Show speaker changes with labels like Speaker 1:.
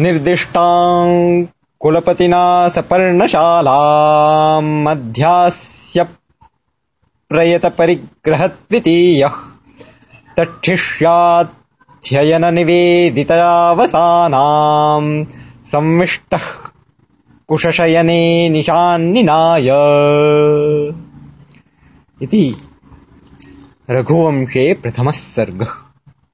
Speaker 1: निर्दिष्टाम् कुलपतिना सपर्णशालाम् मध्यास्य प्रयतपरिग्रहद्वितीयः तक्षिष्याध्ययननिवेदितावसानाम् संविष्टः कुशशयने निशान्निनाय। इति रघुवंशे प्रथमः सर्गः।